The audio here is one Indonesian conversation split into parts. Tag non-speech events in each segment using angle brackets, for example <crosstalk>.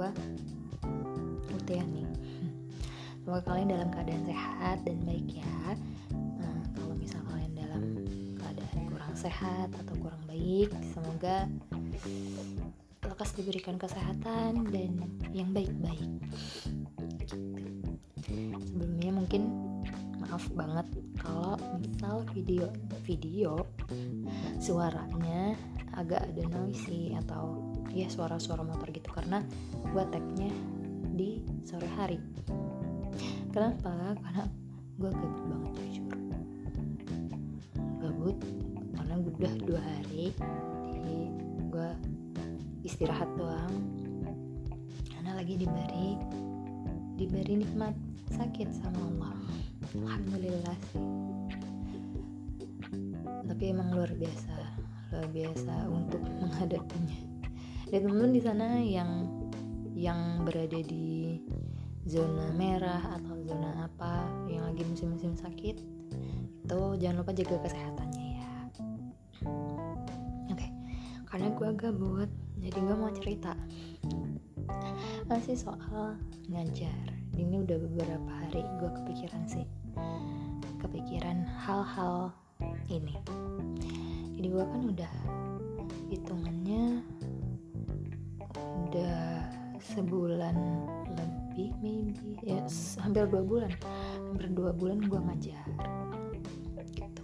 gue ya nih semoga kalian dalam keadaan sehat dan baik ya. Nah, kalau misal kalian dalam keadaan kurang sehat atau kurang baik semoga lekas diberikan kesehatan dan yang baik-baik. Sebelumnya mungkin maaf banget kalau misal video video suaranya agak ada noisy atau ya suara-suara motor gitu karena gue tagnya di sore hari. Kenapa? Karena gue gabut banget jujur. Gabut karena gue udah dua hari jadi gue istirahat doang. Karena lagi diberi diberi nikmat sakit sama Allah. Alhamdulillah sih. Tapi emang luar biasa luar biasa untuk menghadapinya dan temen di sana yang yang berada di zona merah atau zona apa yang lagi musim-musim sakit itu jangan lupa jaga kesehatannya ya. Oke karena gue gabut jadi gue mau cerita. Masih soal ngajar. Ini udah beberapa hari gue kepikiran sih. Kepikiran hal-hal ini. Jadi gue kan udah hitungannya udah sebulan lebih maybe. Ya hampir dua bulan. Hampir dua bulan gue ngajar. Gitu.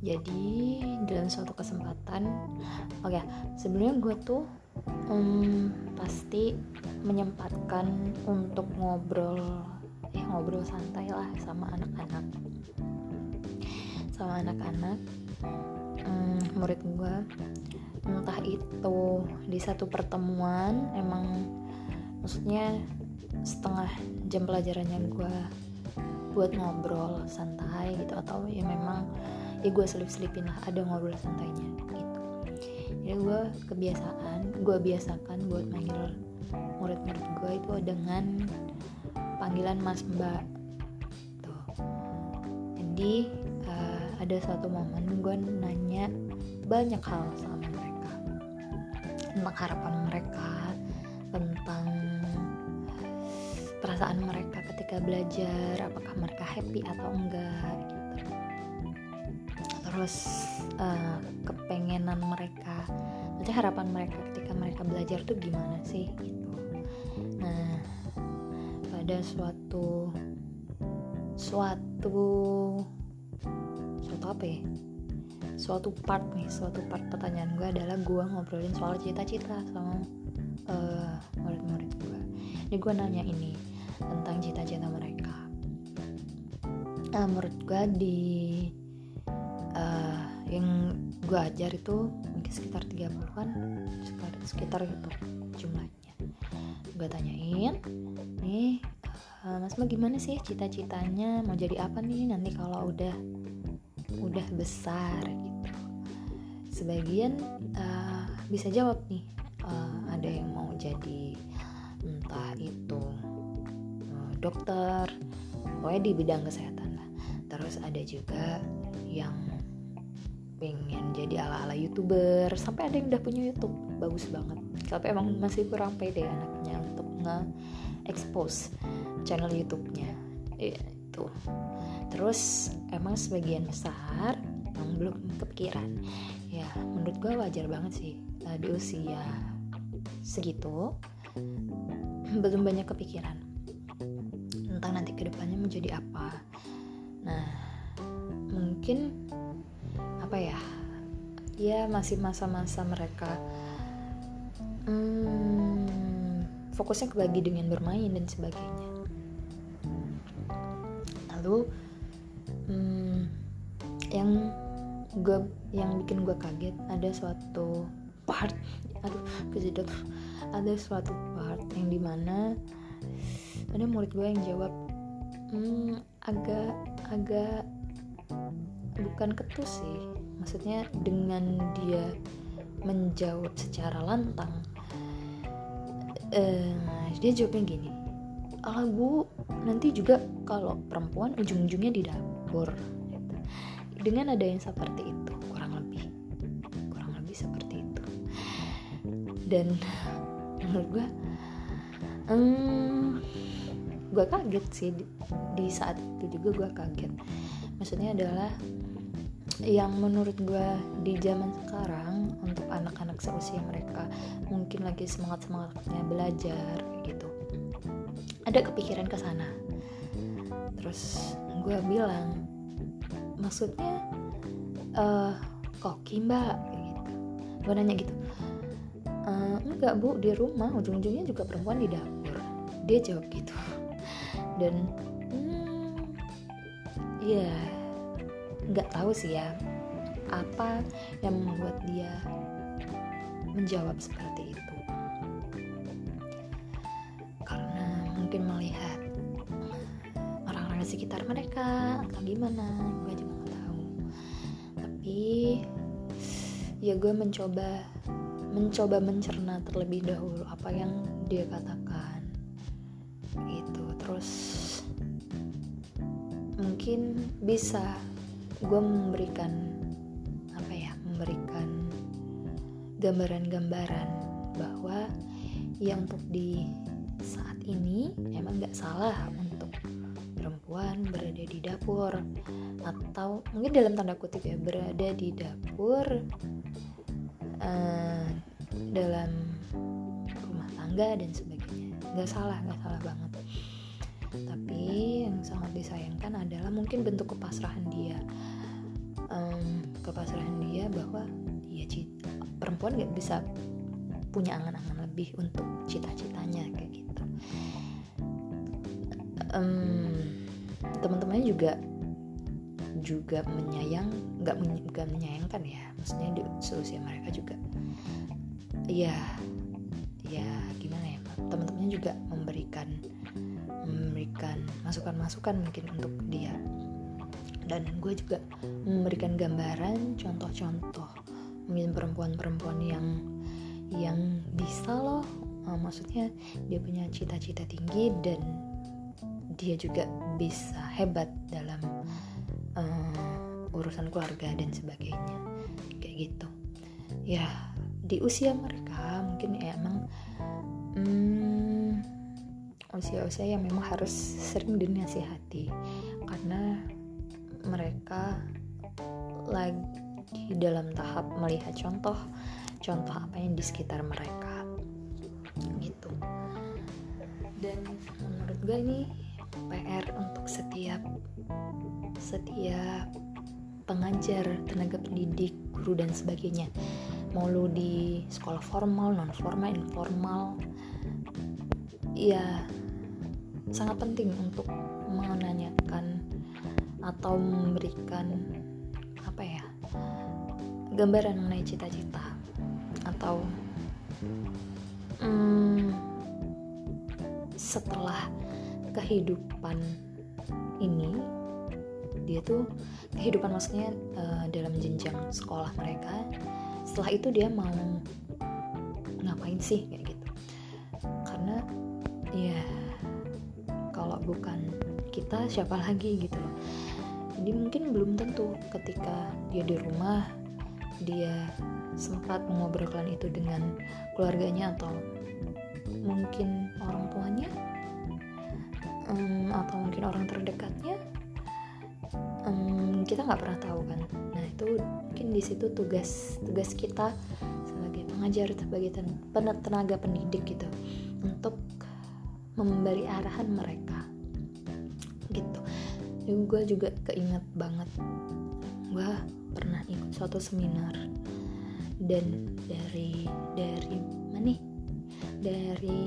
Jadi dalam suatu kesempatan oke okay, sebenarnya gue tuh um, pasti menyempatkan untuk ngobrol ya ngobrol santai lah sama anak-anak sama anak-anak. Um, murid gue entah itu di satu pertemuan emang maksudnya setengah jam pelajarannya gue buat ngobrol santai gitu atau ya memang ya gue selip-selipin lah ada ngobrol santainya gitu. Ya gue kebiasaan gue biasakan buat manggil murid-murid gue itu dengan panggilan mas mbak. Tuh. Jadi uh, ada suatu momen gue nanya banyak hal sama mereka. Tentang harapan mereka tentang perasaan mereka ketika belajar apakah mereka happy atau enggak gitu. Terus uh, kepengenan mereka nanti harapan mereka ketika mereka belajar tuh gimana sih gitu. Nah pada suatu suatu suatu apa ya? Suatu part nih suatu part pertanyaan gue adalah gue ngobrolin soal cita-cita sama uh, murid-murid gue ini gue nanya ini tentang cita-cita mereka. Uh, menurut gue di uh, yang gue ajar itu mungkin sekitar 30-an sekitar, sekitar itu jumlahnya. Gue tanyain nih uh, mas Ma gimana sih cita-citanya? Mau jadi apa nih nanti kalau udah udah besar gitu. Sebagian uh, bisa jawab nih uh, ada yang mau jadi entah itu uh, dokter pokoknya di bidang kesehatan lah. Terus ada juga yang pengen jadi ala-ala youtuber sampai ada yang udah punya YouTube bagus banget. Tapi emang masih kurang pede anaknya untuk nge-expose channel YouTube-nya. Itu terus emang sebagian besar yang belum kepikiran. Ya menurut gue wajar banget sih uh, di usia segitu belum banyak kepikiran tentang nanti ke depannya menjadi apa. Nah mungkin apa ya? Ya masih masa-masa mereka hmm, fokusnya kebagi dengan bermain dan sebagainya. Lalu yang gue yang bikin gue kaget ada suatu part aduh kejedot ada suatu part yang di mana ada murid gue yang jawab hmm, agak agak bukan ketus sih maksudnya dengan dia menjawab secara lantang uh, dia jawabnya gini ala bu nanti juga kalau perempuan ujung-ujungnya di dapur. Dengan ada yang seperti itu. Kurang lebih. Kurang lebih seperti itu. Dan menurut gue hmm, gue kaget sih. Di, di saat itu juga gue kaget. Maksudnya adalah yang menurut gue di zaman sekarang untuk anak-anak seusia mereka mungkin lagi semangat semangatnya belajar gitu. Ada kepikiran ke sana. Terus gue bilang maksudnya uh, koki mbak gitu. Gue nanya gitu e, enggak bu di rumah ujung-ujungnya juga perempuan di dapur. Dia jawab gitu. <laughs> Dan hmm, ya nggak tahu sih ya apa yang membuat dia menjawab seperti itu. Karena mungkin melihat orang-orang sekitar mereka atau gimana gue ya gue mencoba mencoba mencerna terlebih dahulu apa yang dia katakan. Gitu. Terus mungkin bisa gue memberikan apa ya memberikan gambaran-gambaran bahwa yang untuk di saat ini emang nggak salah perempuan berada di dapur. Atau mungkin dalam tanda kutip ya berada di dapur uh, dalam rumah tangga dan sebagainya. Nggak salah nggak salah banget. Tapi yang sangat disayangkan adalah mungkin bentuk kepasrahan dia. Um, kepasrahan dia bahwa ya perempuan nggak bisa punya angan-angan lebih untuk cita-citanya kayak gitu. Um, teman-temannya juga juga menyayang nggak bukan menyayangkan ya. Maksudnya di seusia mereka juga. Ya ya gimana ya teman-temannya juga memberikan memberikan masukan-masukan mungkin untuk dia. Dan gue juga memberikan gambaran contoh-contoh mungkin perempuan-perempuan yang yang bisa loh. Uh, maksudnya dia punya cita-cita tinggi dan dia juga bisa hebat dalam uh, urusan keluarga dan sebagainya. Kayak gitu. Ya di usia mereka mungkin ya emang hmm, usia-usia yang memang harus sering dinasihati. Karena mereka lagi dalam tahap melihat contoh contoh apa yang di sekitar mereka. Gitu. Dan menurut gue ini PR untuk setiap setiap pengajar, tenaga pendidik, guru dan sebagainya. Mau lu di sekolah formal, non formal, informal, ya sangat penting untuk menanyakan atau memberikan apa ya gambaran mengenai cita-cita atau hmm, setelah kehidupan ini dia tuh kehidupan maksudnya uh, dalam jenjang sekolah mereka. Setelah itu dia mau ngapain sih kayak gitu. Karena ya kalau bukan kita siapa lagi gitu loh. Jadi mungkin belum tentu ketika dia di rumah dia sempat mengobrolkan itu dengan keluarganya atau mungkin orang tuanya um, atau mungkin orang terdekatnya um, kita nggak pernah tahu kan. Nah itu mungkin di situ tugas tugas kita sebagai pengajar sebagai tenaga pendidik gitu untuk memberi arahan mereka gitu. Dan gue juga keinget banget gue pernah ikut suatu seminar dan dari dari mana nih? Dari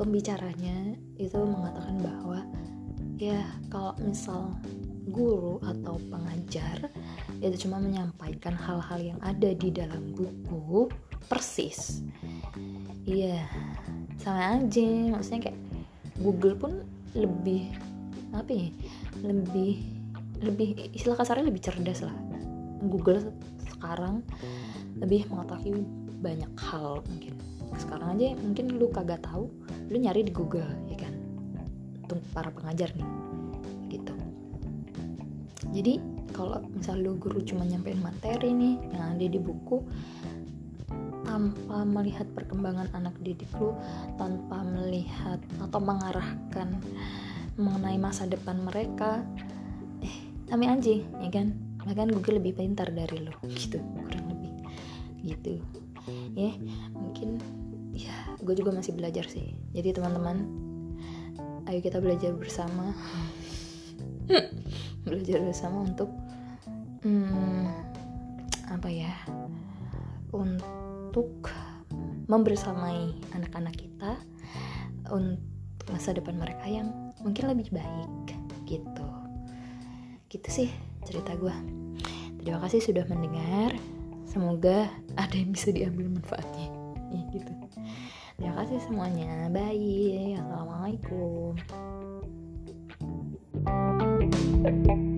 pembicaranya itu mengatakan bahwa ya kalau misal guru atau pengajar itu cuma menyampaikan hal-hal yang ada di dalam buku persis. Iya sama aja. Maksudnya kayak Google pun lebih apa ya lebih lebih istilah kasarnya lebih cerdas lah. Google sekarang lebih mengetahui banyak hal mungkin sekarang aja mungkin lu kagak tahu lu nyari di Google ya kan? Untuk para pengajar nih gitu. Jadi kalau misal lu guru cuma nyampein materi nih yang ada di buku tanpa melihat perkembangan anak didik lu tanpa melihat atau mengarahkan mengenai masa depan mereka eh kami anjing ya kan? Bahkan Google lebih pintar dari lo gitu kurang lebih. Gitu. Ya mungkin ya gue juga masih belajar sih. Jadi teman-teman ayo kita belajar bersama. <laughs> Belajar bersama untuk hmm, apa ya? Untuk membersamai anak-anak kita untuk masa depan mereka yang mungkin lebih baik gitu. Gitu sih cerita gue terima kasih sudah mendengar. Semoga ada yang bisa diambil manfaatnya ya gitu. Terima kasih semuanya. Bye. Assalamualaikum. thank you